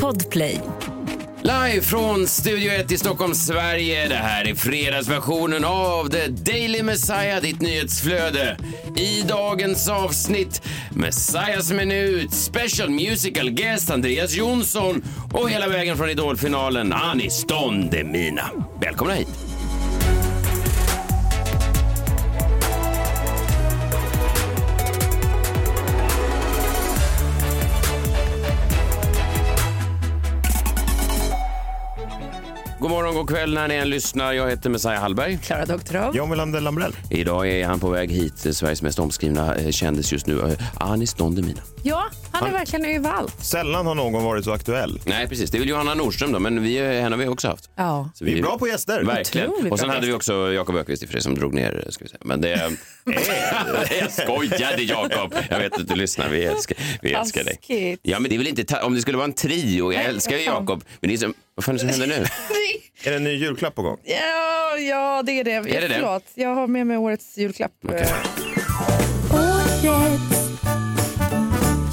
Podplay. Live från Studio 1 i Stockholm, Sverige. Det här är fredagsversionen av The Daily Messiah, ditt nyhetsflöde. I dagens avsnitt, Messiahs minut, special musical guest Andreas Jonsson och hela vägen från Idolfinalen, Anis Don Demina. Välkomna hit. God morgon, god kväll när ni än lyssnar. Jag heter Messiah Hallberg. Klara Doktorow. John Melander Lambrell. Idag är han på väg hit, eh, Sveriges mest omskrivna eh, kändis just nu, eh, Anis Don Demina. Ja, han är verkligen överallt. Sällan har någon varit så aktuell. Nej, precis. Det är väl Johanna Nordström då, men vi, henne har vi också haft. Ja. Så Vi är bra på gäster. Verkligen. Otroligt Och sen bra hade vi också Jakob Öqvist i för det som drog ner, ska vi säga. Men det... jag skojade Jakob. Jag vet att du lyssnar. Vi älskar, vi älskar dig. Taskigt. Ja, men det är väl inte... ta- Om det skulle vara en trio, jag älskar ju Jakob. Men det är som... Vad fan är det som händer nu? Är det en ny julklapp på gång? Ja, ja, det är det. Är det det? Förlåt, jag har med mig årets julklapp. Eh, Årets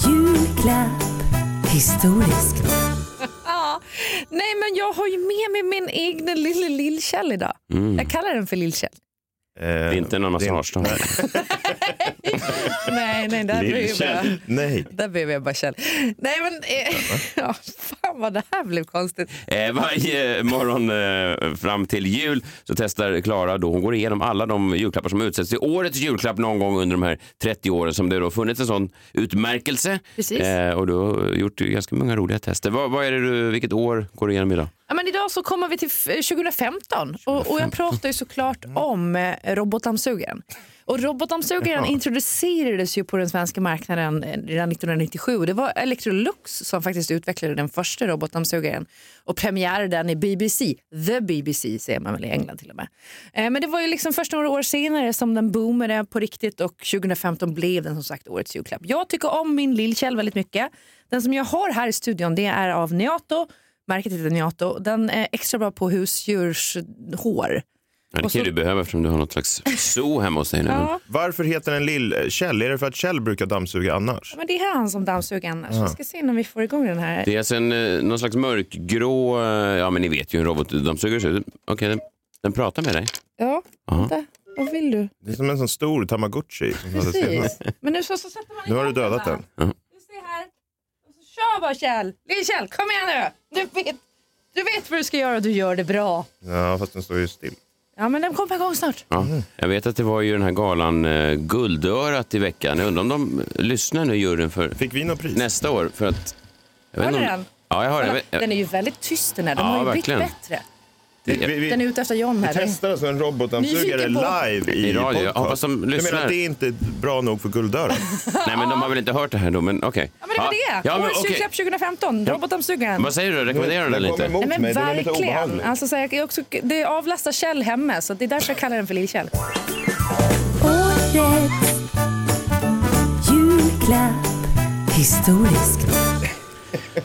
julklapp. Historisk. Ja. Nej, men jag har ju med mig min egen lilla Lillkjell idag. Jag kallar den för Lillkjell. Eh, Det är inte någon massagestång. nej, nej, där behöver jag. Nej. där behöver jag bara Kjell. Nej, men eh, ja, fan vad det här blev konstigt. Eh, varje morgon eh, fram till jul så testar Klara då, hon går igenom alla de julklappar som utsätts till årets julklapp någon gång under de här 30 åren som det då funnits en sån utmärkelse. Precis. Eh, och du har gjort ganska många roliga tester. Vad, vad är det du, vilket år går du igenom idag? Ja, men idag så kommer vi till f- 2015 och, och jag pratar ju såklart om eh, robotdammsugaren. Och robotdammsugaren introducerades ju på den svenska marknaden eh, redan 1997. Och Det var Electrolux som faktiskt utvecklade den första robotdammsugaren och premiärade den i BBC, the BBC säger man väl i England till och med. Eh, Men det var ju liksom först några år senare som den boomade på riktigt och 2015 blev den som sagt årets julklapp. Jag tycker om min Lillkjell väldigt mycket. Den som jag har här i studion det är av Neato Märket heter Niato. Den är extra bra på husdjurshår. Ja, det kan ju så- du behöva eftersom du har något slags zoo hemma hos dig nu. Ja, Varför heter den Lill-Kjell? Är det för att Kjell brukar dammsuga annars? men det är han som dammsuger annars. Jag ska se när vi får igång den här. Det är alltså en, eh, någon slags mörkgrå, eh, ja men ni vet ju hur en robotdammsugare ser ut. Okej, den, den pratar med dig. Ja, Ja. vänta. Vad vill du? Det är som en sån stor tamagotchi. Precis. Men nu så, så sätter man Nu har du dödat va? den. Du ser här. Och så kör bara Kjell. Lill-Kjell, kom igen nu. Du vet, du vet vad du ska göra och du gör det bra. Ja, fast den står ju still. Ja, men den kommer igång snart. Ja. Jag vet att det var ju den här galan eh, Guldörat i veckan. Jag undrar om de lyssnar nu juryn för Fick vi något pris? nästa år. För att, jag vet Har du om- den? Ja, jag har den. Kolla, Den är ju väldigt tyst den här. Den Ja, har ju verkligen. blivit Vi, vi, Den är ute efter John här. vi testar alltså en robotdammsugare live i, I radio. Jag hoppas de menar lyssnar. att det är inte bra nog för Guldörat? Nej, men de har väl inte hört det här då, men okej. Ja, men det var det. Ja, men, Årets okej. julklapp 2015. Robotdammsugaren. Vad säger du? Rekommenderar du den lite? Nej, men mig. Verkligen. Alltså, så jag, jag också, det avlastar Kjell hemma, så det är därför jag kallar den för Lill-Kjell. Årets julklapp. Historisk.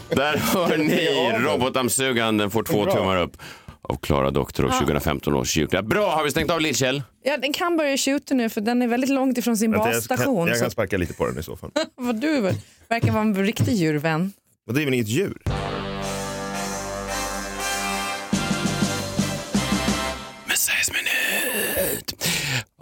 Där hör ni robotdammsugaren. Den får två tummar upp av Klara Doktor och 2015 års julklapp. Bra, har vi stängt av Lill-Kjell? Ja, den kan börja tjuta nu för den är väldigt långt ifrån sin Vänta, jag, basstation. kan, jag kan sparka lite på den i så fall. vad du verkar vara en riktig djurvän. Det är väl inget djur?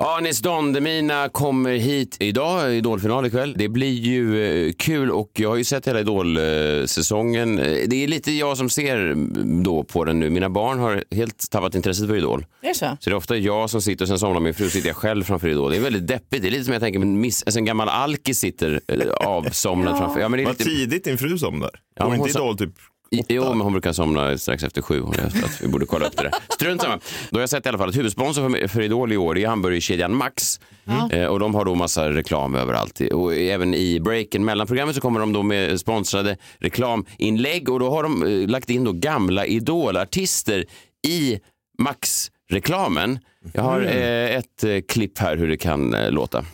Anis Don Demina kommer hit idag, Idolfinal ikväll. Det blir ju eh, kul och jag har ju sett hela Idol-säsongen. Eh, Det är lite jag som ser mm, då på den nu. Mina barn har helt tappat intresset för Idol. Är det så? Så det är ofta jag som sitter och sen somnar min fru sitter jag själv framför Idol. Det är väldigt deppigt. Det är lite som jag tänker, men miss, alltså en gammal alkis sitter eh, avsomnad framför. Ja, men det är Vad lite... tidigt din fru somnar. Ja, Går inte Idol typ? Jo, men hon brukar somna strax efter sju. Vi borde kolla upp det där. Strunt samma. Då har jag sett i alla fall att huvudsponsor för, för Idol i år är hamburgerkedjan Max. Eh, och de har då massa reklam överallt. Och även i breaken mellan programmet så kommer de då med sponsrade reklaminlägg och då har de eh, lagt in då gamla Idolartister i Max-reklamen. Jag har eh, ett eh, klipp här hur det kan låta.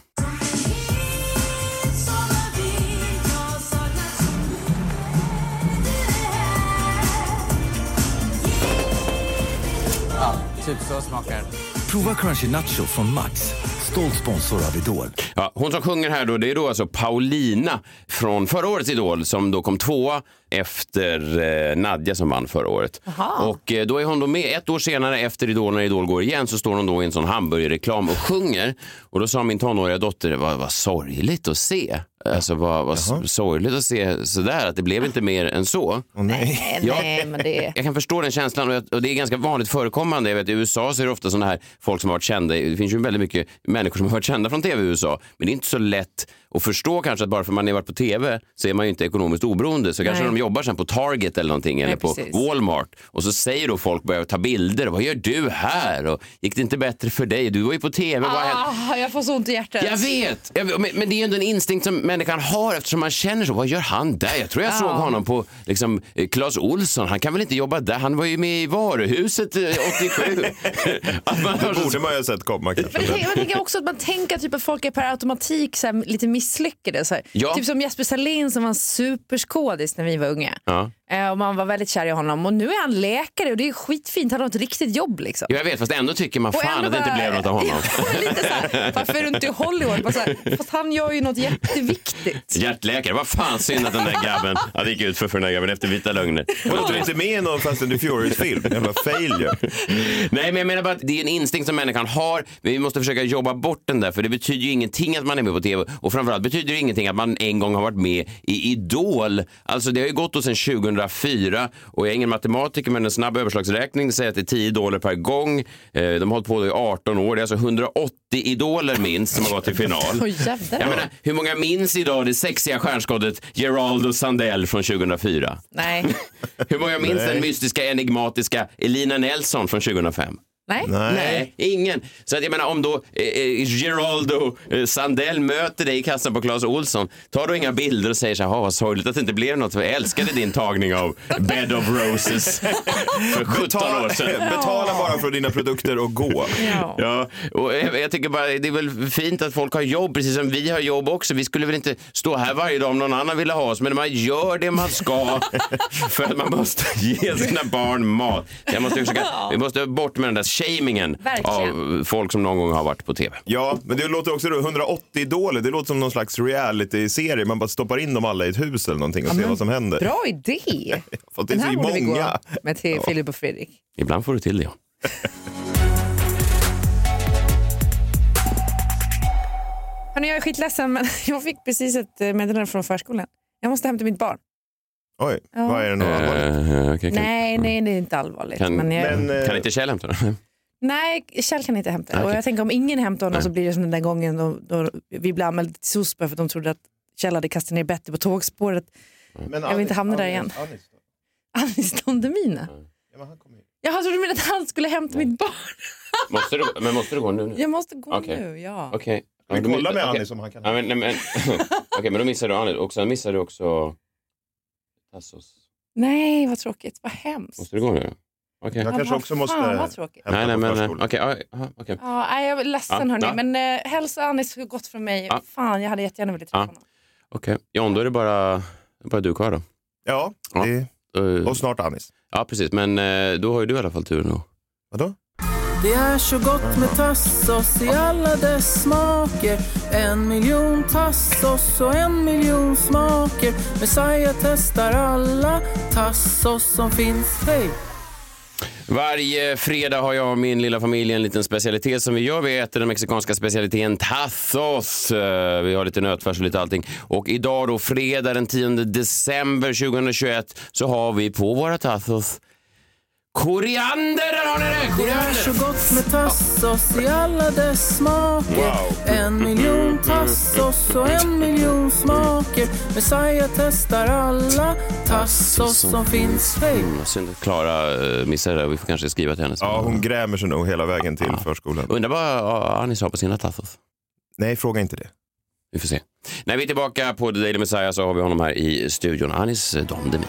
Typ så smakar Prova Crunchy Nacho från Max. stolt sponsor av Idol. Ja, hon som sjunger här då, det är då alltså Paulina från förra årets Idol som då kom tvåa efter eh, Nadja som vann förra året. Och eh, då är hon då med ett år senare efter Idol, när Idol går igen, så står hon då i en sån hamburgerreklam och sjunger. Och då sa min tonåriga dotter, vad, vad sorgligt att se. Alltså vad, vad sorgligt att se sådär, att det blev inte mer än så. Åh, nej. Ja. Nej, men det Jag kan förstå den känslan och jag- och det är ganska vanligt förekommande. Jag vet, I USA så är det ofta sådana här folk som har varit kända. Det finns ju väldigt mycket människor som har varit kända från tv i USA. Men det är inte så lätt att förstå kanske att bara för att man har varit på tv så är man ju inte ekonomiskt oberoende. Så kanske Nej. de jobbar sen på Target eller någonting eller på precis. Walmart. Och så säger då folk, börjar ta bilder. Vad gör du här? Och, Gick det inte bättre för dig? Du var ju på tv. Ah, jag får så ont i hjärtat. Jag vet, Jag vet, men, men det är ju ändå en instinkt som människan har eftersom man känner så. Vad gör han där? Jag tror jag såg honom på liksom, eh, Clas Olsson. Han kan väl inte jobba där? Han var ju med i varuhuset eh, 87. att man har Det så- borde man ju ha sett komma kanske. Men jag tänker- jag tänker också att man tänker typ att folk är per automatik så här, lite misslyckade. Så här. Ja. Typ som Jesper Salin som var en superskådis när vi var unga. Ja. Eh, och man var väldigt kär i honom och nu är han läkare och det är skitfint. Han har ett riktigt jobb liksom. Ja, jag vet, fast ändå tycker man Och fan ändå att det inte blev något av honom. Lite så här, varför är du inte i Hollywood? Bara så här, fast han gör ju något jätteviktigt. Hjärtläkare, vad fan synd att den där grabben ja, det gick ut för, för den där grabben efter Vita lögner. Var du inte med i någon Fast and the Furious-film? Jävla failure. Nej, men jag menar bara att det är en instinkt som människan har, men vi måste försöka jobba bort den där, för det betyder ju ingenting att man är med på tv och framförallt betyder det ingenting att man en gång har varit med i Idol. Alltså det har ju gått då sedan 2004 och jag är ingen matematiker, men en snabb överslagsräkning säger att det är 10 idoler per gång. Eh, De har hållit på i 18 år, det är alltså 180 idoler minst som har gått till final. Jävlar. Jag menar, hur många minns idag det sexiga stjärnskottet Geraldo Sandell från 2004? Nej. Hur många minns den mystiska enigmatiska Elina Nelson från 2005? Nej. Nej. Nej, ingen. Så att jag menar om då eh, eh, Geraldo eh, Sandell möter dig i kassan på Clas Olsson, tar då inga bilder och säger så här, "Ah, vad sorgligt att det inte blev något, för jag älskade din tagning av Bed of Roses för 17 år Betala, sedan. betala bara för dina produkter och gå. Ja. Ja, och jag, jag tycker bara det är väl fint att folk har jobb, precis som vi har jobb också. Vi skulle väl inte stå här varje dag om någon annan ville ha oss, men man gör det man ska för att man måste ge sina barn mat. Jag måste försöka, vi måste bort med den där shamingen Verkligen. av folk som någon gång har varit på tv. Ja, men det låter också då, 180 idoler, det låter som någon slags reality-serie. Man bara stoppar in dem alla i ett hus eller någonting och ser vad som händer. Bra idé. För att det är Den här så borde vi gå många. med till Filip och Fredrik. Ibland får du till det. Ja. Hörrni, jag är skitledsen men jag fick precis ett eh, meddelande från förskolan. Jag måste hämta mitt barn. Oj, Ja. vad är det nu? allvarligt? Eh, okej, kan, Nej, nej, det är inte allvarligt. Kan- men jag, Men, eh, kan inte Kjell hämta den? Nej, Kjell kan inte hämta. Nej, Och okej. jag tänker om ingen hämtar honom Nej. så blir det som den där gången då, då vi blev anmälda till SOSBA för att de trodde att Kjell hade kastat ner Betty på tågspåret. men jag vill inte hamna där igen. Anis? Anis Don Demina. Ja, men han ju. Jag trodde du menade att han skulle hämta mitt barn. Måste du, men måste du gå nu? nu? Jag måste gå Okej. nu, ja. Okej. Ja, då- kollar med. Anis om han kan. Ja, men, nej, men, Okej, men då missar du Anis och sen missar du också Tassos. Nej, vad tråkigt. Vad hemskt. Måste du gå nu? Okej. Jag kanske också måste hämta Nej, nej, på men eh, förskolan. ja, ja, okej. Ja, nej, jag är ledsen Ja, hörni, ja. men eh, hälsa Anis gott från mig. Ja. Fan, jag hade jättegärna velat träffa Ja. honom. Okej. John, då är det bara, bara du kvar då. Ja, Ja. det, Eh, och snart Anis. Ja, precis. Men eh, då har ju du i alla fall tur nu. Vadå? Det är så gott med tassos i alla dess smaker En miljon tassos och en miljon smaker Messiah testar alla tassos som finns, hej! Varje fredag har jag och min lilla familj en liten specialitet som vi gör. Vi äter den mexikanska specialiteten tacos. Eh, vi har lite nötfärs och lite allting. Och idag då, fredag den 10 december 2021, så har vi på våra tacos koriander. Där har ni det! Det är så Koriander! gott med tassos i alla dess smaker Wow. En miljon tassos och en miljon smaker Messiah testar alla tassos som finns, hej! Mm, synd att Klara uh, missade det. Vi får kanske skriva till henne. Ja, hon grämer sig nog hela vägen till förskolan. Undrar vad uh, Anis har på sina tacos. Nej, fråga inte det. Vi får se. När vi är tillbaka på The Daily Messiah så har vi honom här i studion. Anis eh, Don Demina.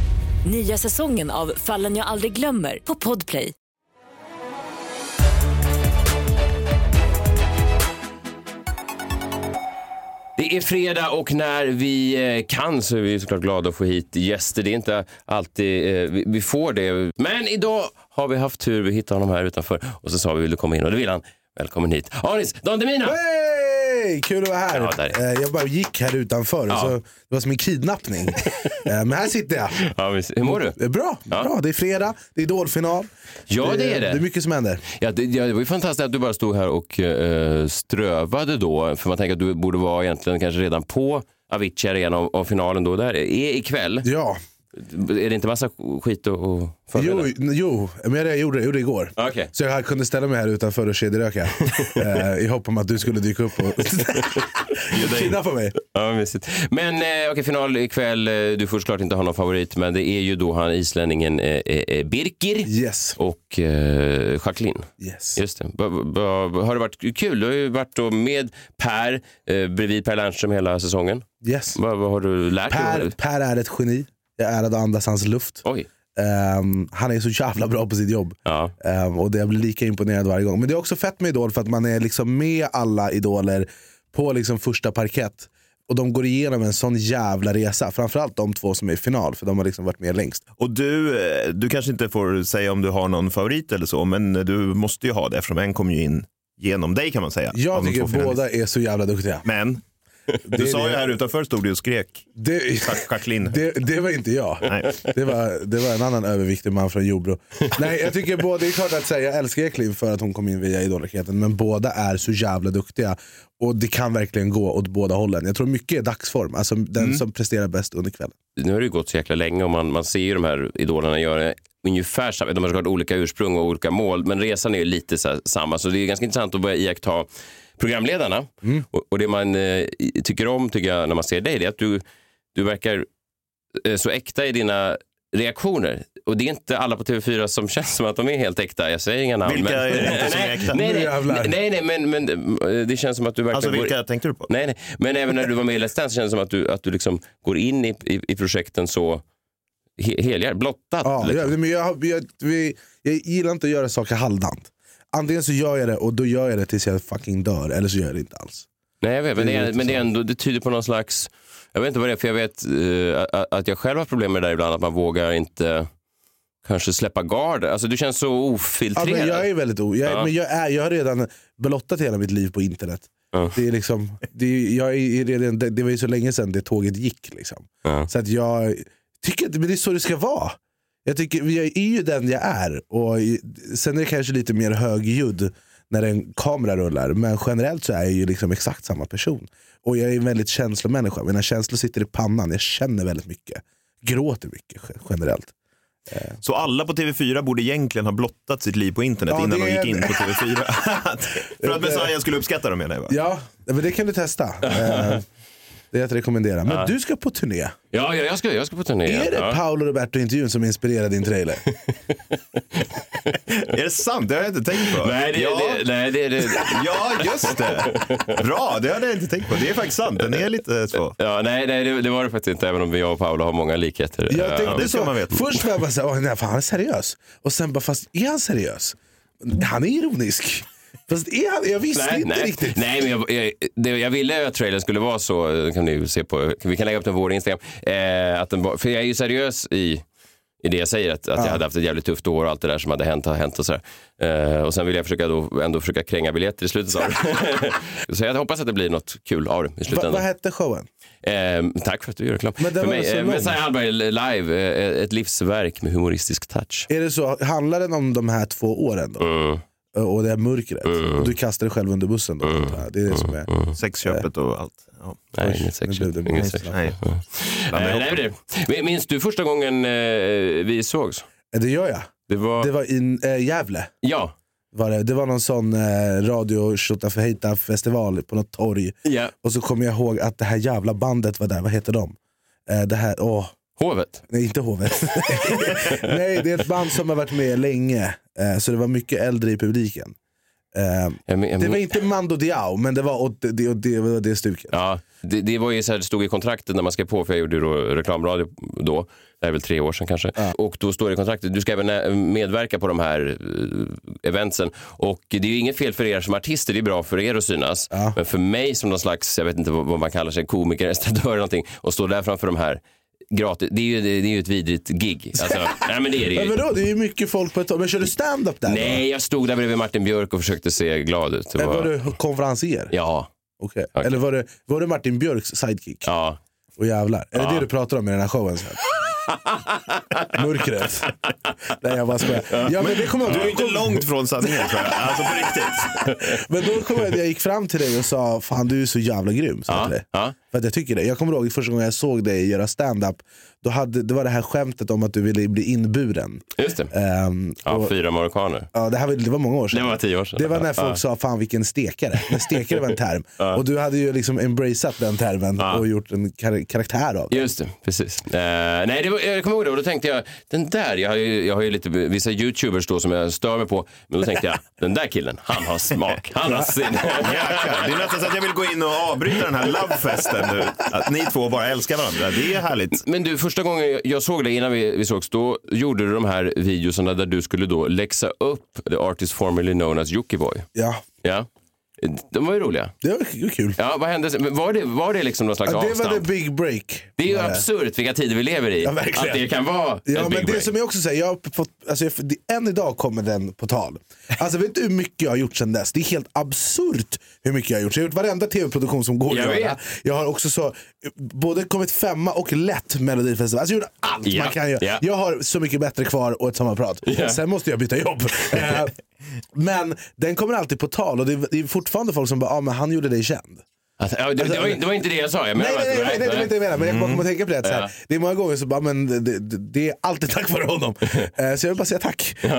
Nya säsongen av Fallen jag aldrig glömmer på Podplay. Det är fredag och när vi eh, kan så är vi såklart glada att få hit gäster. Det är inte alltid eh, vi- får det. Men idag har vi haft tur. Vi hittade honom här utanför och så sa vi vill du komma in och det vill han. Välkommen hit. Anis Don Demina! Hej! Kul att vara här. Ja, där. Eh, jag bara gick här utanför, Ja. så det var som en kidnappning. Eh, Men här sitter jag. Ja, hur mår du? Eh, Bra, Ja. bra. det är fredag, det är idolfinal. Ja, det är det. Det är mycket som händer. Ja, det, ja, det var ju fantastiskt att du bara stod här och eh, strövade då. För man tänker att du borde vara egentligen kanske redan på Avicii Arena och, och finalen då där är ikväll. Ja, Är det inte massa skit att förbereda? jo, jo, men jag gjorde det, jag gjorde det igår. Okej. Så jag kunde ställa mig här utanför och kedjeröka. eh, I hopp om att du skulle dyka upp och kidnappa mig. Ja, mysigt. Men eh, okej, final ikväll. Eh, Du får såklart inte ha någon favorit, men det är ju då han islänningen eh, eh, Birkir Yes. och eh, Jacqueline. yes. Just det. Ba, har det varit kul? Du har ju varit då med Per, eh, bredvid Per Lernström hela säsongen. yes. Vad har du lärt Per, dig? per är ett geni. Jag är ärad att andas hans luft. Oj. Ehm, han är så jävla bra på sitt jobb. Ja. Ehm, och det jag blir lika imponerad varje gång. Men det är också fett med Idol för att man är liksom med alla idoler på liksom första parkett. Och de går igenom en sån jävla resa. Framförallt de två som är i final, för de har liksom varit med längst. Och du, eh, du kanske inte får säga om du har någon favorit eller så, men du måste ju ha det eftersom en kom ju in genom dig kan man säga. Jag tycker båda är så jävla duktiga. Men, du sa ju här utanför, stod du och skrek. Det, Jacqueline. det, det var inte jag. Nej. Det var, det var en annan överviktig man från Jordbro. Nej, jag tycker båda, det är klart att säga, jag älskar Eklund för att hon kom in via Idolraketen, men båda är så jävla duktiga. Och det kan verkligen gå åt båda hållen. Jag tror mycket är dagsform, alltså den som presterar bäst under kvällen. Nu har det ju gått så jäkla länge och man, man ser ju de här idolerna göra ungefär samma. De har såklart olika ursprung och olika mål, men resan är ju lite så här, samma. Så det är ganska intressant att börja iaktta programledarna. Och, och det man eh, tycker om tycker jag när man ser dig, det är att du, du verkar eh, så äkta i dina reaktioner. Och det är inte alla på TV4 som känns som att de är helt äkta. Jag säger inga namn. Vilka men... är det inte som är äkta? nej, nej, nej, nej, men, men eh, det känns som att du verkligen Alltså går- vilka tänkte du på? Nej, nej, men även när du var med i Let's Dance känns det som att du, att du liksom går in i, i, i projekten så he, helhjärtat, blottat. Ja, liksom. jag, men jag, jag, jag gillar inte att göra saker halvdant. Antingen så gör jag det och då gör jag det tills jag fucking dör, eller så gör jag det inte alls. Nej, jag vet, men, Det är men det, är ändå, det tyder på någon slags... Jag vet inte vad det är, för jag vet eh, att- jag själv har problem med det där ibland, att man vågar inte kanske släppa garden. Alltså, du känns så Ja, ofiltrerad. men jag är väldigt o, jag, Ja. men jag, är, jag har redan blottat hela mitt liv på internet. Ja. Det, är liksom, det, är, jag är redan, det, det var ju så länge sedan det tåget gick. Liksom. Ja. Så att jag tycker att men det är så det ska vara. Jag, tycker, jag är ju den jag är. Och sen är det kanske lite mer högljudd när en kamera rullar. Men generellt så är jag ju liksom exakt samma person. Och jag är en väldigt känslomänniska. Mina känslor sitter i pannan. Jag känner väldigt mycket. Gråter mycket ge- generellt. Så alla på TV4 borde egentligen ha blottat sitt liv på internet Ja, innan de gick in på TV4. För att Messiah skulle uppskatta dem menar jag. va? Ja, men det kan du testa. Eh, det är att rekommendera. Men du ska på turné. Ja, ja jag, ska, jag ska på turné. Är det ja. Paolo Roberto-intervjun som inspirerade din trailer? Är det sant? Det har jag inte tänkt på. Nej, det, ja. det, nej, det, det, ja, just det. Bra, det hade jag inte tänkt på. Det är faktiskt sant. Den är lite så. ja, nej, nej det, det var det faktiskt inte, även om jag och Paolo har många likheter. Jag Ja. tänkte så. man veta. Först var jag bara nej, fan, han är seriös. Och sen bara, fast är han seriös? Han är ironisk. Fast är han? Jag visste Nej, inte nej. riktigt. Nej, men jag, jag, det, jag ville att trailern skulle vara så, det kan ni se på, vi kan lägga upp den på vår Instagram, eh, att den, var- för jag är ju seriös i, i det jag säger, att, att jag hade haft ett jävligt tufft år och allt det där som hade hänt har hänt och sådär. Eh, och sen vill jag försöka då, ändå försöka kränga biljetter i slutet av det. så jag hoppas att det blir något kul av det i Va, slutändan. vad hette showen? Eh, tack för att du gör reklam. Men för mig, eh. Messiah Hallberg live, eh, ett livsverk med humoristisk touch. Är det så, handlar den om de här två åren då? Mm. Och det här mörkret? Och du kastar dig själv under bussen då? jag. Det är det som är... Sexköpet och allt. Ja. Nej, inget det Inget sexuellt. Nej. Eh, nej, det. Minns du första gången eh, vi sågs? Det gör jag. Det var... Det var i äh, Gävle. Ja. Var det. det var någon sån eh, radio Tjotafejta festival på något torg. ja. Och så kommer jag ihåg att det här jävla bandet var där, vad heter de? Eh, det här, åh, Hovet? Nej, inte Hovet. Nej, det är ett band som har varit med länge. Eh, så det var mycket äldre i publiken. Eh, det var inte Mando Diao, men det var åt det, det, det, det stuket. Ja, det, det var ju så här, det stod i kontraktet när man skrev på, för jag gjorde då reklamradio då, det är väl tre år sedan kanske. Och då står det i kontraktet, du ska även eh, medverka på de här eventsen. Och det är ju inget fel för er som artister, det är bra för er att synas. Men för mig som någon slags, jag vet inte vad vad man kallar sig, komiker, estradör eller någonting, och stå där framför de här gratis, det är ju, det är ju ett vidrigt gig. Alltså, nej men det är det Men ju. vadå, det är ju mycket folk på ett tag. Men kör du stand-up där? Nej, jag stod där bredvid Martin Björk och försökte se glad ut. Det Då? Var... du konferencier? ja, Okej. Okej. Eller var det, var det Martin Björks sidekick? ja. Och jävlar. Är det det du pratar om i den här showen sen? Mörkret. Nej jag bara skojar. Ja, men det kommer jag Du är inte långt från sanningen tror jag. Alltså på riktigt. Men då kommer jag att jag gick fram till dig och sa, fan du är så jävla grym. jag Ja, ja. För att jag tycker det. Jag kommer ihåg första gången jag såg dig göra stand-up. Då hade, det var det här skämtet om att du ville bli inburen. Just det. Ehm, Ja, och, fyra marockaner. ja, det, här, var- det var många år sedan. Det var tio år sedan. Det var när folk Ja. sa fan vilken stekare. När stekare var en term. Och du hade ju liksom embraceat den termen Ja. och gjort en kar- karaktär av det. Just det, precis. Eh, nej, det var, jag kommer ihåg det och då tänkte jag, den där, jag har ju, jag har ju lite, vissa youtubers då som jag stör mig på, men då tänkte jag, den där killen, han har smak, han har sin... Jäklar. Det är nästan så att jag vill gå in och avbryta den här lovefesten nu. Att ni två bara älskar varandra. Det är härligt. Men du, första gången jag- såg dig innan vi, vi sågs, då gjorde du de här videorna där du skulle då läxa upp the artist formerly known as Jockiboi. Ja, Ja. De var ju roliga. det var kul. Ja, vad hände? sen? Var det, var det liksom någon slags Ja, det var avstamp? the big break. Det är ju Var det. absurt vilka tider vi lever i. Ja, verkligen. att det kan vara Ja, ett men big det break. som jag också säger, jag har fått, alltså jag, det- än idag kommer den på tal. Alltså vet du hur mycket jag har gjort sedan dess? Det är helt absurt hur mycket jag har gjort. Jag har gjort varenda tv-produktion som går Jag att göra. vet. Jag har också så, både kommit femma och lett Melodifestival. Alltså jag gjorde allt Ja, man kan göra. ja. Jag har Så mycket bättre kvar och ett sommarprat. Sen måste jag byta jobb. Eh, men den kommer alltid på tal och det är, det är fortfarande folk som bara, ah, men han gjorde dig känd. Ja, det, det, var, det var inte det jag sa. Jag menar nej, nej, nej, nej, det var inte det jag. Men jag bara kommer att tänka på det. Så här, Ja. Det är många gånger så bara, men det, det, är alltid tack vare honom. Eh, så jag vill bara säga tack eh,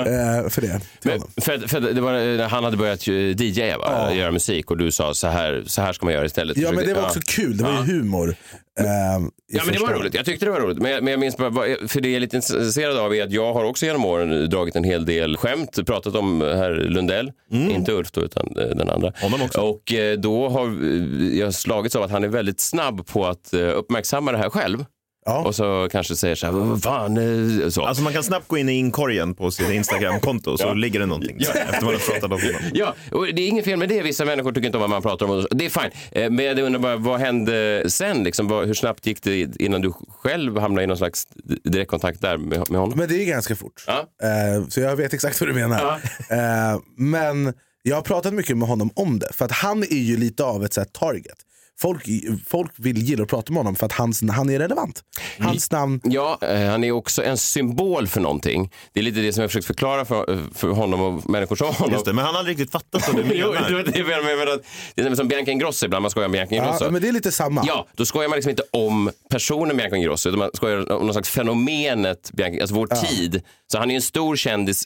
för det. Men, för, för det var, när han hade börjat eh, DJa, va? Ja. göra musik och du sa så här, så här ska man göra istället. Ja men det var också kul, det var ju Ja. humor. eh, i Ja men det var roligt, jag tyckte det var roligt. Men jag, men jag minns bara, för det jag är lite intresserad av är att jag har också genom åren dragit en hel del skämt, pratat om herr Lundell, inte Ulf då utan eh, den andra. Mm. Honom också. Och eh, då har jag slagits av att han är väldigt snabb på att eh, uppmärksamma det här själv. Ja. Och så kanske säger så här, vad fan, eh, så. Alltså man kan snabbt gå in i inkorgen på sitt Instagramkonto så Ja. ligger det någonting där, efter man har pratat om honom. Ja, och det är inget fel med det. Vissa människor tycker inte om vad man pratar om. Det är fine. Eh, Men jag undrar bara, vad hände sen? Liksom, hur snabbt gick det innan du själv hamnade i någon slags direktkontakt där med, honom? Men det är ganska fort. Ja. Så jag vet exakt vad du menar. Men jag har pratat mycket med honom om det. För att han är ju lite av ett så här, target. Folk, folk vill gilla att prata med honom för att hans, han är relevant. Hans namn Ja, eh, han är också en symbol för någonting. Det är lite det som jag försökt förklara för, för honom och människor som honom. Just det, men han har aldrig riktigt fattat vad du Jo, menar. det var det jag menade med att det är som Bianca Ingrosso ibland, man skojar om Bianca Ingrosso. Ja, men det är lite samma. Ja, då skojar man liksom inte om personen Bianca Ingrosso, utan man skojar om någon slags fenomenet, Bianca, alltså vår tid. Så han är en stor kändis,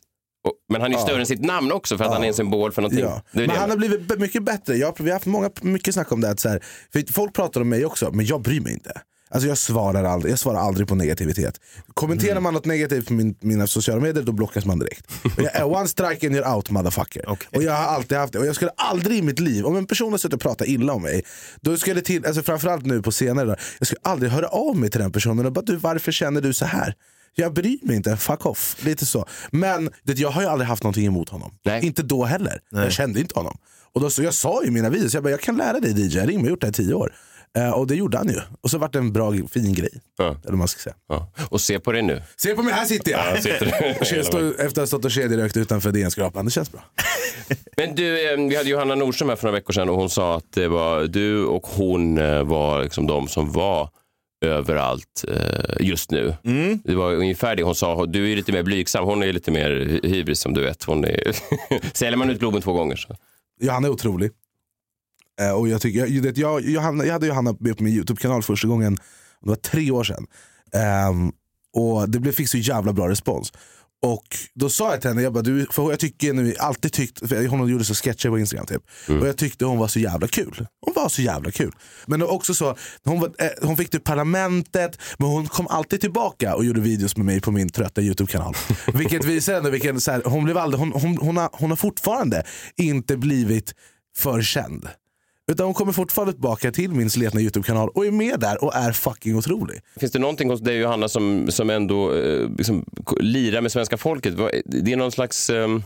men han är större än sitt namn också för att han är en symbol för någonting. Ja. Men han har blivit mycket bättre. Jag, vi har haft många, mycket snack om det. Att så här, folk pratar om mig också, men jag bryr mig inte. Alltså jag, svarar aldrig, jag svarar aldrig på negativitet. Kommenterar Mm. man något negativt på min, mina sociala medier, då blockas man direkt. Och jag är one strike and you're out motherfucker. Okej. Och jag har alltid haft det. Och jag skulle aldrig i mitt liv, om en person har suttit och pratat illa om mig, då skulle till, alltså framförallt nu på senare dagar, jag skulle aldrig höra av mig till den personen och bara du varför känner du så här? Jag bryr mig inte, fuck off. Lite så. Men det, jag har ju aldrig haft någonting emot honom. Nej. Inte då heller. Jag kände inte honom. Och då, så jag sa i mina videos, jag, bara, jag kan lära dig DJ, jag har gjort det här i tio år. Eh, och det gjorde han ju. Och så vart det en bra, fin grej. Ja. Eller man ska säga. Ja. Och se på det nu. Se på mig, här sitter jag! Ja, sitter. Jag står, efter att ha stått och kedjerökt utanför DN-skrapan, det känns bra. Men du, eh, vi hade Johanna Nordström här för några veckor sedan och hon sa att det var du och hon eh, var liksom de som var överallt eh, just nu. Mm. Det var ungefär det hon sa. Du är lite mer blygsam, hon är lite mer hy- hybris som du vet. Hon är... Säljer man ut Globen två gånger så. Johanna är otrolig. Eh, och jag, tycker, jag, det- jag, Johanna, jag hade Johanna med på min YouTube-kanal första gången, det var tre år sedan. Ehm, och det blev, fick så jävla bra respons. Och då sa jag till henne, jag, bara, du, för jag tycker nu, alltid tyckt, för hon gjorde så sketcher på Instagram typ. Och jag tyckte hon var så jävla kul. Hon var så jävla kul. Men också så, hon, var, eh, hon fick till parlamentet, men hon kom alltid tillbaka och gjorde videos med mig på min trötta YouTube-kanal. Vilket visar ändå vilken, så här, hon, blev aldrig, hon, hon, hon, har, hon har fortfarande inte blivit för känd. Utan hon kommer fortfarande tillbaka till min sletna YouTube-kanal och är med där och är fucking otrolig. Finns det någonting hos dig Johanna som, som ändå eh, liksom, lirar med svenska folket? Det är någon slags... ehm,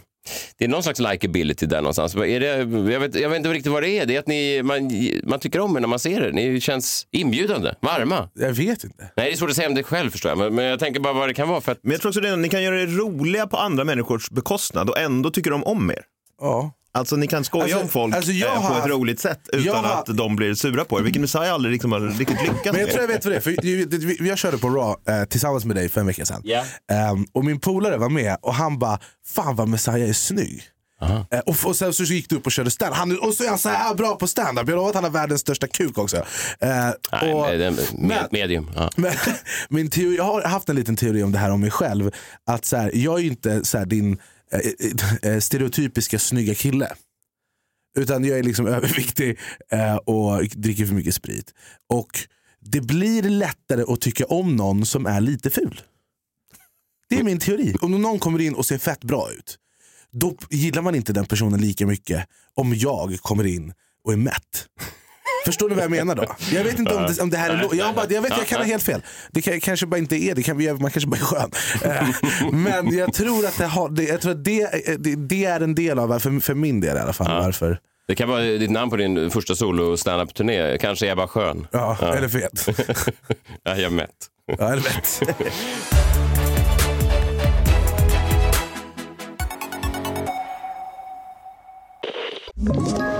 det är någon slags likability där någonstans. Är det, jag, vet, jag vet inte riktigt vad det är. Det är att ni, man, man tycker om er när man ser er. Ni känns inbjudande, varma. Jag vet inte. Nej, det är svårt att säga om det själv förstår jag. Men, men jag tänker bara vad det kan vara. För att, Men jag tror också det, ni kan göra det roliga på andra människors bekostnad och ändå tycker de om er. Ja. Alltså ni kan skoja Alltså- om folk alltså, jag eh, på har- ett roligt sätt utan jag har- att de blir sura på er. Vilket Messiah aldrig liksom har riktigt lyckats Men jag med. tror jag vet vad det är. För vi- vi- vi- jag körde på Raw eh, tillsammans med dig för en vecka sedan. Ja. Ehm, och min polare var med och han bara, fan vad Messiah är snygg. Eh, och, och sen så gick du upp och körde stand. Han, och så är han så här bra på stand-up. Jag lovar att han har världens största kuk också. Eh, nej, och, det är en med, men- medium. Ja. men, min teori, jag har haft en liten teori om det här om mig själv. Att så här, jag är ju inte så här, din Eh, eh, eh, stereotypiska snygga kille. Utan jag är liksom överviktig och dricker för mycket sprit. Och det blir lättare att tycka om någon som är lite ful. Det är min teori. Om någon kommer in och ser fett bra ut, då gillar man inte den personen lika mycket om jag kommer in och är mätt. Förstår du vad jag menar då? Jag vet inte om det, om det här är... Jag, bara, jag vet, jag kan ha helt fel. Det kan, kanske bara inte är det. Kan, man kanske bara är skön. Eh, Men jag tror att det, har, jag tror att det, är- det, det är en del av, varför- för min del i alla fall, varför. Det kan vara ditt namn på din första solo stand turné Kanske är jag bara skön. Ja, eller fet. Ja, jag är mätt. Ja, eller vet.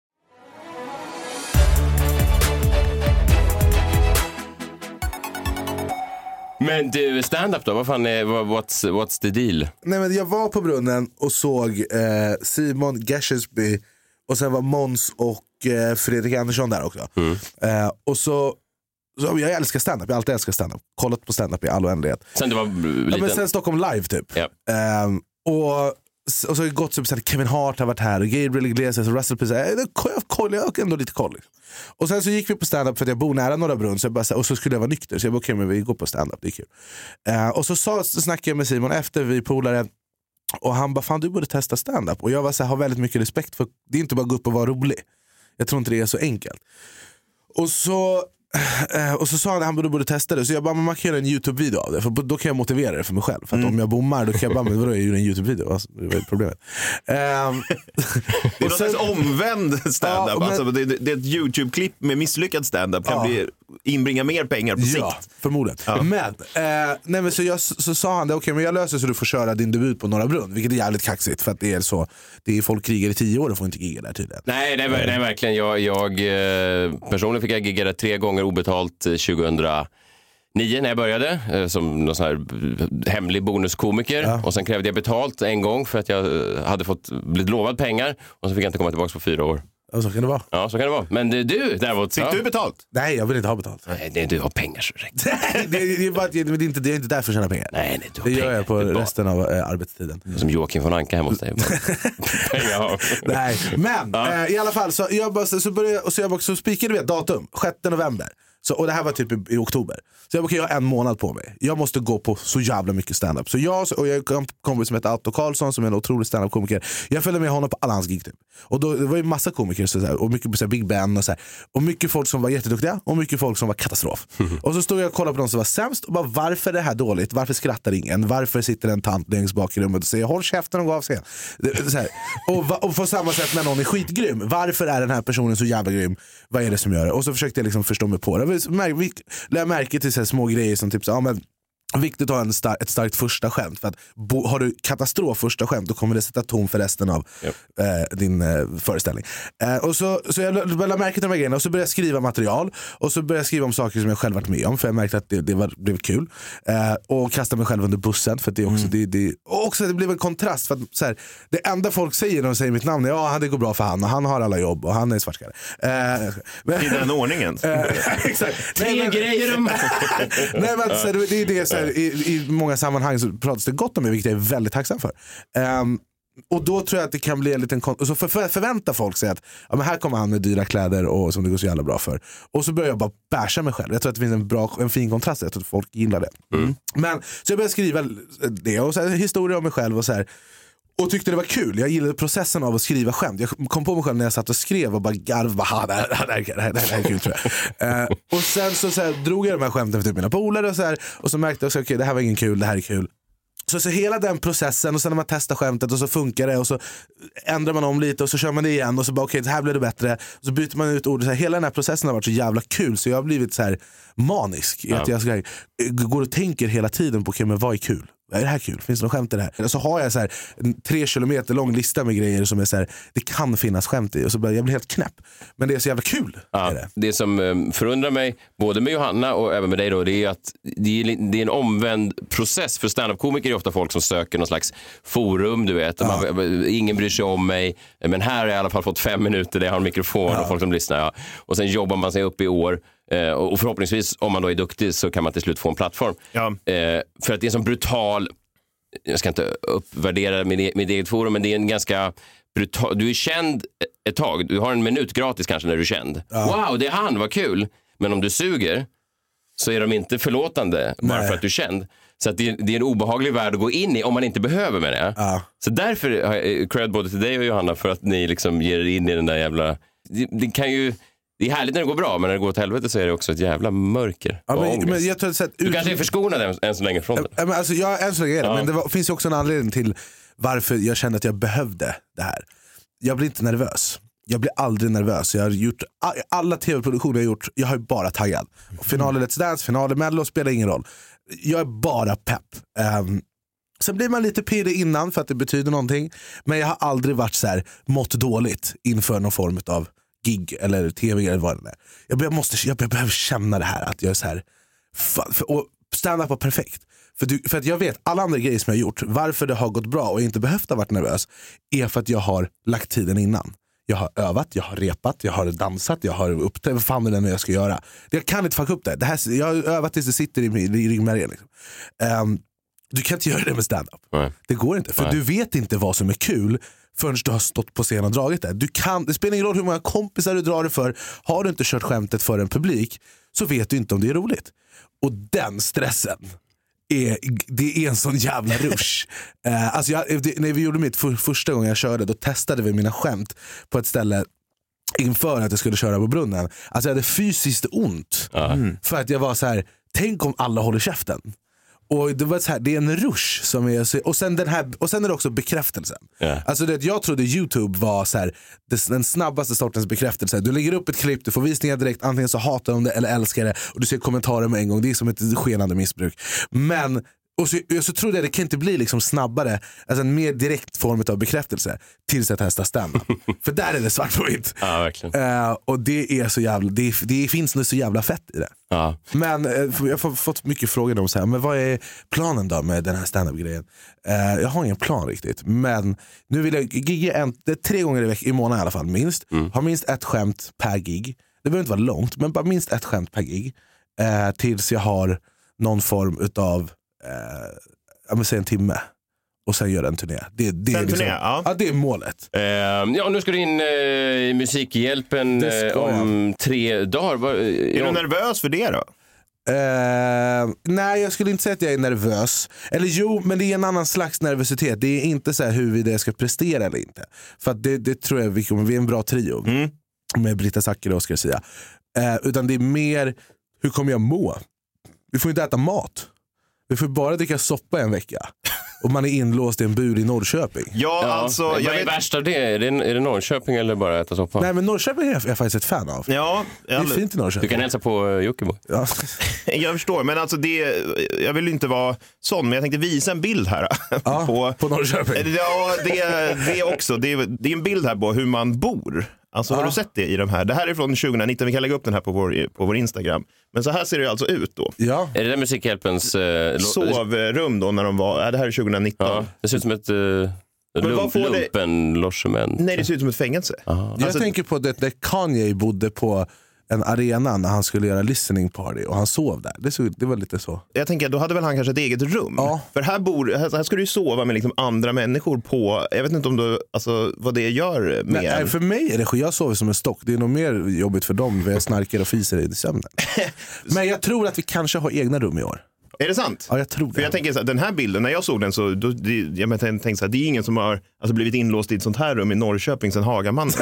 Men du, stand-up då? Vad fan är, vad- what's, what's the deal? Nej, men jag var på brunnen och såg eh, Simon Gashesby och sen var Måns och eh, Fredrik Andersson där också. Eh, och så, så, jag älskar standup, jag har alltid älskat standup. Kollat på standup i all oändlighet. Sen du var Ja, liten? men sen Stockholm live typ. Ja. Ehm, och, och så har det gått typ så här, Kevin Hart har varit här, och Gabriel Iglesias och Russell Peters. Eh, jag koll- jag har ändå lite koll. Liksom. Och sen så gick vi på standup för att jag bor nära Norra Brunn så jag bara, och så skulle jag vara nykter. Så jag bara, okej men vi går på standup, det är kul. Uh, och så, sa, så snackade jag med Simon efter, vi är polare. Och han bara, fan du borde testa standup. Och jag var så här, har väldigt mycket respekt för, det är inte bara att gå upp och vara rolig. Jag tror inte det är så enkelt. Och så, och så sa han att han borde, testa det. Så jag bara, man kan göra en YouTube-video av det. För då kan jag motivera det för mig själv. För att om jag bommar då kan jag bara, men vadå jag gjorde en YouTube-video. Alltså, det var ju problemet. Ehm, Det är någon slags omvänd standup. Ja, alltså, det, det är ett YouTube-klipp med misslyckad standup kan Ja. bli, inbringa mer pengar på Ja, sikt. förmodligen. Men, eh, nej, men så, jag, så sa han det, okej men jag löser så du får köra din debut på Norra Brunn. Vilket är jävligt kaxigt för att det är så. Det är folk krigar i tio år och får inte gigga där tydligen. Nej, det är, det är verkligen. Jag, jag, eh, personligen fick jag gigga där tre gånger obetalt eh, 2009 när jag började eh, som någon sån här eh, hemlig bonuskomiker. Och sen krävde jag betalt en gång för att jag eh, hade fått blivit lovad pengar och så fick jag inte komma tillbaka på fyra år. Och så kan det vara. Ja, så kan det vara. Men det, du däremot. Fick ja. du betalt? Nej jag vill inte ha betalt. Nej, det, du har pengar så rätt. det, det, är bara, det, är inte, det är inte därför jag tjänar pengar. Nej, nej, du har det gör pengar. jag på Det är bara- resten av eh, arbetstiden. Som Joakim von Anka hemma hos dig. Nej, men eh, i alla fall så, jag bara, så, började, så, jag bara, så spikade vi ett datum, 6 november. Så, och det här var typ i, i oktober. Så jag okej, jag har en månad på mig. Jag måste gå på så jävla mycket standup. Så jag och jag har en kompis som heter Otto Karlsson som är en otrolig standup-komiker. Jag följde med honom på alla hans gig. Typ. Och då, det var ju massa komiker så, här, och mycket så här, Big Ben och så här, Och mycket folk som var jätteduktiga och mycket folk som var katastrof. och så stod jag och kollade på de som var sämst och bara varför är det här dåligt? Varför skrattar ingen? Varför sitter en tant längst bak i rummet och säger håll käften och gå av scen? Så här. Och, och på samma sätt när någon är skitgrym. Varför är den här personen så jävla grym? Vad är det som gör det? Och så försökte jag liksom förstå mig på det. Jag mär- vi- lade märke till så här små grejer som typ så, ja, men Viktigt att ha en star- ett starkt första skämt. För att bo- har du katastrof första skämt då kommer det sätta ton för resten av eh, din eh, föreställning. Eh, och så, så jag la- la märke till de här grejerna och så började jag skriva material. Och så började jag skriva om saker som jag själv varit med om för jag märkte att det, det var, blev kul. Eh, och kasta mig själv under bussen. För att det, är också, det, det, och också att det blev en kontrast. För att, så här, det enda folk säger när de säger mitt namn är ja det går bra för han och han har alla jobb och han är svartskalle. Eh, I den ordningen. Exakt. Tre grejer om... Nej, men, så, här, det är det, så här, i, I många sammanhang så pratas det gott om mig, vilket jag är väldigt tacksam för. Ehm, och då tror jag att det kan bli en liten så för, för, förväntar folk sig att ja, men här kommer han med dyra kläder och som det går så jävla bra för. Och så börjar jag bara basha mig själv. Jag tror att det finns en, bra, en fin kontrast, jag tror att folk gillar det. Men, så jag började skriva det och så här, historia om mig själv och så här. Och tyckte det var kul. Jag gillade processen av att skriva skämt. Jag kom på mig själv när jag satt och skrev och bara garv. Bara, "Ha, det, här, det, här, det, här, det, det är kul tror jag. Eh, och sen så, så här, drog jag de här skämten för typ mina polare och så här, Och så märkte jag att okay, det här var ingen kul, det här är kul. Så, så hela den processen och sen när man testar skämtet och så funkar det och så ändrar man om lite och så kör man det igen och så bara okej, okay, här blev det bättre. Och så byter man ut ord. Så här, hela den här processen har varit så jävla kul så jag har blivit så här manisk. I att jag så här, går och tänker hela tiden på okay, men vad är kul. Är det här kul? Finns det något skämt i det här? Och så har jag så här, en tre kilometer lång lista med grejer som är så här, det kan finnas skämt i. Och så börjar jag bli helt knäpp. Men det är så jävla kul. Ja, Är det. det som eh, förundrar mig, både med Johanna och även med dig, då, det är att det är, det är en omvänd process. För standup-komiker är ofta folk som söker någon slags forum, du vet. Man, ingen bryr sig om mig, men här har jag i alla fall fått fem minuter där jag har en mikrofon och folk som lyssnar. Ja. Och sen jobbar man sig upp i år. Eh, och förhoppningsvis, om man då är duktig, så kan man till slut få en plattform. Ja. Eh, för att det är en sån brutal, jag ska inte uppvärdera mitt, e- mitt eget forum, men det är en ganska brutal, du är känd ett tag, du har en minut gratis kanske när du är känd. Wow, det är han, vad kul. Men om du suger så är de inte förlåtande bara Nej. för att du är känd. Så att det, är, det är en obehaglig värld att gå in i om man inte behöver med det. Ja. Så därför har jag eh, cred både till dig och Johanna för att ni liksom ger er in i den där jävla... Det, det kan ju... Det är härligt när det går bra, men när det går åt helvete så är det också ett jävla mörker Ja, men, men jag tror så att, Du kanske är förskonad än, än så länge från det. Ja, men alltså, jag, än så länge är det, men det var, finns ju också en anledning till varför jag kände att jag behövde det här. Jag blir inte nervös. Jag blir aldrig nervös. Jag har gjort alla tv-produktioner jag har gjort, jag har ju bara taggat. Finaler Let's Dance, finaler Mello spelar ingen roll. Jag är bara pepp. Ehm, Sen blir man lite pirrig innan för att det betyder någonting. Men jag har aldrig varit så här mått dåligt inför någon form av gig eller tv eller vad det är. Jag, jag, måste, jag, jag behöver känna det här att jag är så här. Fan, för, och stand-up var perfekt. För, du, för att jag vet alla andra grejer som jag har gjort, varför det har gått bra och inte behövt ha varit nervös, är för att jag har lagt tiden innan. Jag har övat, jag har repat, jag har dansat, jag har uppträtt. Vad fan är det nu jag ska göra? Jag kan inte fucka upp det. det här, jag har övat tills det sitter i, i ryggmärgen. Liksom. Ehm, du kan inte göra det med stand-up. Det går inte. För Nej. du vet inte vad som är kul förrän du har stått på scen och dragit det. Du kan, det spelar ingen roll hur många kompisar du drar det för. Har du inte kört skämtet för en publik så vet du inte om det är roligt. Och den stressen, är, det är en sån jävla rush. eh, alltså jag, det, när vi gjorde mitt för, första gången jag körde, då testade vi mina skämt på ett ställe inför att jag skulle köra på brunnen. Alltså jag hade fysiskt ont. För att jag var så här, tänk om alla håller käften. Och det, var så här, det är en rush. Som är, så- och, sen den här, och sen är det också bekräftelsen. Ja. Alltså det, jag trodde YouTube var så här, det, den snabbaste sortens bekräftelse. Du lägger upp ett klipp, du får visningar direkt, antingen så hatar de det eller älskar det. Och du ser kommentarer med en gång, det är som ett skenande missbruk. Men och så, och så trodde jag det kan inte bli liksom snabbare, alltså en mer direkt form av bekräftelse tills jag testar stand-up. För där är det svart på vitt. Ja, verkligen. Eh, och det är så jävla, det, det finns nog så jävla fett i det. Ja. Men eh, jag har fått- mycket frågor om så här, men vad är planen då med den här standup grejen? Eh, jag har ingen plan riktigt, men nu vill jag gigga en, tre gånger i, veck, i månaden i alla fall, minst. Ha minst ett skämt per gig. Det behöver inte vara långt, men bara minst ett skämt per gig. Eh, tills jag har någon form utav, eh, säg en timme. Och sen göra en turné. Det, det, är, liksom, turné, ja. ja, det är målet. Eh, ja, nu ska du in eh, i Musikhjälpen eh, om tre dagar. Va- eh, Är ja. du nervös för det då? Eh, nej, jag skulle inte säga att jag är nervös. Eller jo, men det är en annan slags nervositet. Det är inte så här huruvida jag ska prestera eller inte. För att det, det tror jag vi kommer, vi är en bra trio. Med Britta Zackari och Oscar Sia. Eh, utan det är mer, hur kommer jag må? Vi får inte äta mat. Vi får bara dricka soppa en vecka. och man är inlåst i en bur i Norrköping. Ja, alltså, Vad jag är vet... värst av det? Är det, är det Norrköping eller bara äta soppa? Nej men Norrköping är jag, jag faktiskt ett fan av. Ja, Det är jag, fint i Du Norrköping. kan hälsa på eh, Jockiboi. Ja. jag förstår, men alltså det, jag vill ju inte vara sån, men jag tänkte visa en bild här. Ja, på Norrköping. Ja, det, det också. Det, är- det är en bild här på hur man bor. Alltså, Har Ja. du sett det i de här? Det här är från 2019, vi kan lägga upp den här på vår, på vår Instagram. Men så här ser det alltså ut då. Ja. Är det där Musikhjälpens... Eh, Sovrum då när de var, ja, det här är 2019. Ja, det ser ut som ett eh, vad lump, får det-. Nej, det ser ut som ett fängelse. Jag Alltså- tänker på det där Kanye bodde på en arena när han skulle göra listening party och han sov där. Det, såg, det var lite så. Jag tänker, då hade väl han kanske ett eget rum? Ja. För här, bor, här, här ska du ju sova med liksom andra människor på, jag vet inte om du, alltså, vad det gör med Nej, för mig är det jag sover som en stock. Det är nog mer jobbigt för dem för jag snarkar och fiser i sömnen. Men jag tror att vi kanske har egna rum i år. Är det sant? Ja, jag tror det. För jag tänker så här, den här bilden, när jag såg den så, då, det, jag men, tänkte så här, det är ingen som har alltså, blivit inlåst i ett sånt här rum i Norrköping sen Hagamannen.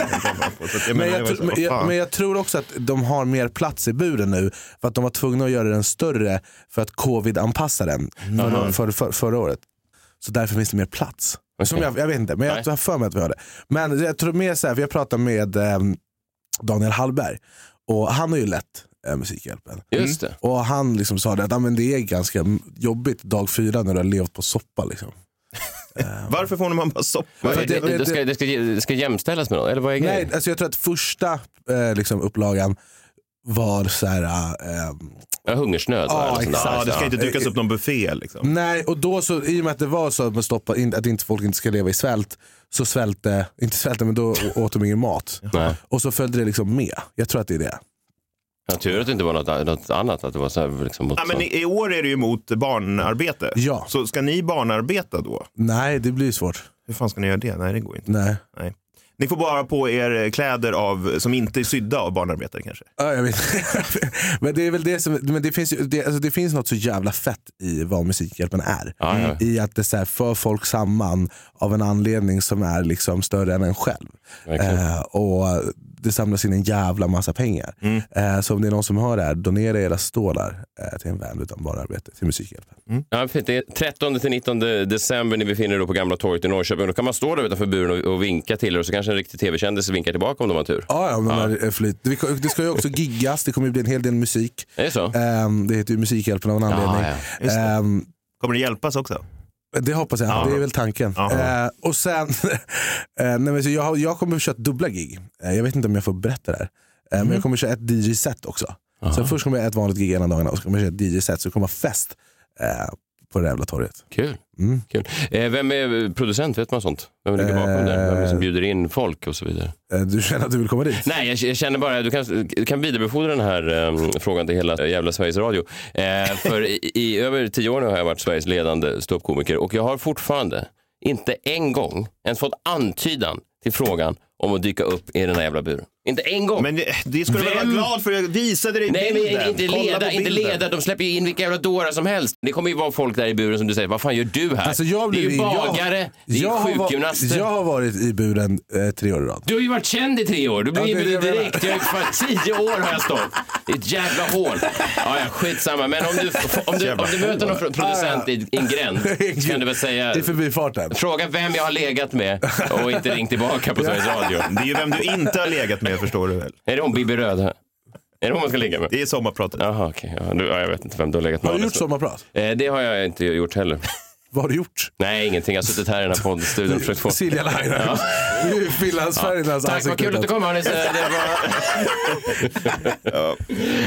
Jag Men jag, så, tror- men, vad jag, fan. men jag tror också att de har mer plats i buren nu för att de var tvungna att göra den större för att covid-anpassa den för, för, för, förra året. Så därför finns det mer plats. Som jag, jag vet inte, men jag har för mig att vi har det. Men jag tror mer så här, för jag pratade med eh, Daniel Hallberg och han har ju lett eh, Musikhjälpen. Just det. Och han liksom sa det att ah, men det är ganska jobbigt dag fyra när du har levt på soppa. Liksom. Varför får man bara soppa? Det, det- det, ska, det, ska, det ska jämställas med något? Eller vad är grejen? Nej, alltså jag tror att första eh, liksom, upplagan var så här, eh, Ja, hungersnöd? Ja, eller sånt där. exakt. Ja, det ska inte dykas upp någon buffé liksom. Nej, och då så, i och med att det var så att, man stoppade in, att inte folk inte ska leva i svält, så svälte, inte svälte men då åt de ingen mat. Och så följde det liksom med. Jag tror att det är det. Ja, tur att det inte var något, något annat. Att det var så här, liksom, mot Ja, men i, I år är det ju mot barnarbete. Ja. Så ska ni barnarbeta då? Nej, det blir svårt. Hur fan ska ni göra det? Nej, det går inte. Nej. Nej. Ni får bara på er kläder av, som inte är sydda av barnarbetare kanske. Ja, jag vet. men det är väl det som, men det finns, ju, det, alltså det finns något så jävla fett i vad Musikhjälpen är. Ja, ja. I att det så här för folk samman av en anledning som är liksom större än en själv. Verkligen. Eh, och det samlas in en jävla massa pengar. Mm. Eh, så om det är någon som hör det här, donera era stålar eh, till en vän utan barnarbete, till Musikhjälpen. Ja, fint. Det är 13 till 19 december ni befinner er då på Gamla torget i Norrköping. Då kan man stå där utanför buren och, och vinka till er och så kanske en riktig tv-kändis vinkar tillbaka om de har tur. Ja, ja, om de är eh, flyt. Det, ska ju också giggas, det kommer ju bli en hel del musik. Är det så? Eh, det heter ju Musikhjälpen av en anledning. ja. Just det. Eh, Kommer det hjälpas också? Det hoppas jag, Ja. det är väl tanken. Ja. Eh, och sen, eh, nej, men så jag, jag kommer att köra dubbla gig. Eh, jag vet inte om jag får berätta det här. Eh, Mm. Men jag kommer att köra ett DJ-set också. Så först kommer jag ett vanligt gig ena dagarna och så kommer jag köra ett DJ-set. Så det kommer vara fest eh, på det jävla torget. Kul. Mm. Kul. Eh, vem är producent? Vet man sånt? Vem ligger bakom det? Vem är det som bjuder in folk och så vidare? Eh, du känner att du vill komma dit? Nej, jag, jag känner bara, du kan, du kan vidarebefordra den här eh, frågan till hela jävla Sveriges Radio. Eh, för i, i över tio år nu har jag varit Sveriges ledande ståuppkomiker och jag har fortfarande inte en gång ens fått antydan till frågan om att dyka upp i den här jävla buren. Inte en gång. Men det, det ska du väl vara Vem? glad för? Jag visade dig Nej, bilden. men inte leda, inte leda. De släpper ju in vilka jävla dårar som helst. Det kommer ju vara folk där i buren som du säger, vad fan gör du här? Alltså, jag det är ju blev- jag- bagare, det är jag har va- sjukgymnaster. Jag har varit i buren eh, tre år i rad. Du har ju varit känd i tre år. Du blir Ja, inbjuden direkt. Jag har ju fan tio år har jag stått. Det är ett jävla hål. Ja, ja, skitsamma. Men om du, om du, om du möter någon pro- producent i i en gränd så kan du väl säga... I förbifarten. Fråga vem jag har legat med och inte ringt tillbaka på Sveriges Radio. Det är ju vem du inte har legat med förstår du väl? Är det hon Bibi Röd? här? Är det hon man ska ligga med? Det är sommarpratet. Jaha, okej. Ja, du- ja, jag vet inte vem du har legat med. Har du gjort sommarprat? Eh, Det har jag inte gjort heller. Vad har du gjort? Nej, ingenting. Jag har suttit här i den här poddstudion och försökt få... Silja Line. Ja. Finlandsfärgen i hans Tack, vad kul att du kom hörni. Var...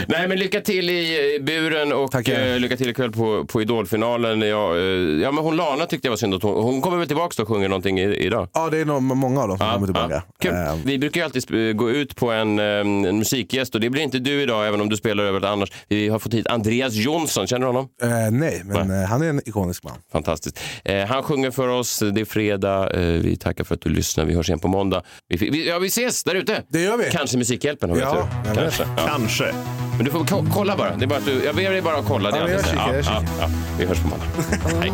Nej, men lycka till i i buren och Tackar. eh, lycka till ikväll på, på Idolfinalen. Ja, eh, ja, men hon Lana tyckte jag var synd att hon, hon kommer väl tillbaka och sjunger någonting i, idag. Ja, det är nog många av dem som kommer tillbaka. Kul. Eh, Vi brukar ju alltid sp- gå ut på en, eh, en musikgäst och det blir inte du idag även om du spelar överallt annars. Vi har fått hit Andreas Jonsson, känner du honom? eh, nej, men eh, han är en ikonisk man. Fantastiskt. Eh, han sjunger för oss, det är fredag. Eh, vi tackar för att du lyssnar. Vi hörs igen på måndag. Vi, vi, ja, vi ses där ute. Det gör vi. Kanske Musikhjälpen om Ja, tur. Kanske. Ja. Kanske. Men du får ko- kolla bara. Det är bara att du, jag ber dig bara att kolla. Det Ja, jag kikar, jag ja, kikar. ja, ja. Vi hörs på måndag. Hej.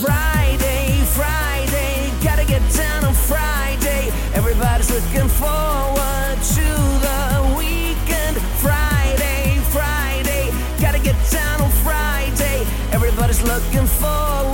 Friday, Friday, gotta get down on Friday. Everybody's looking forward to the looking forward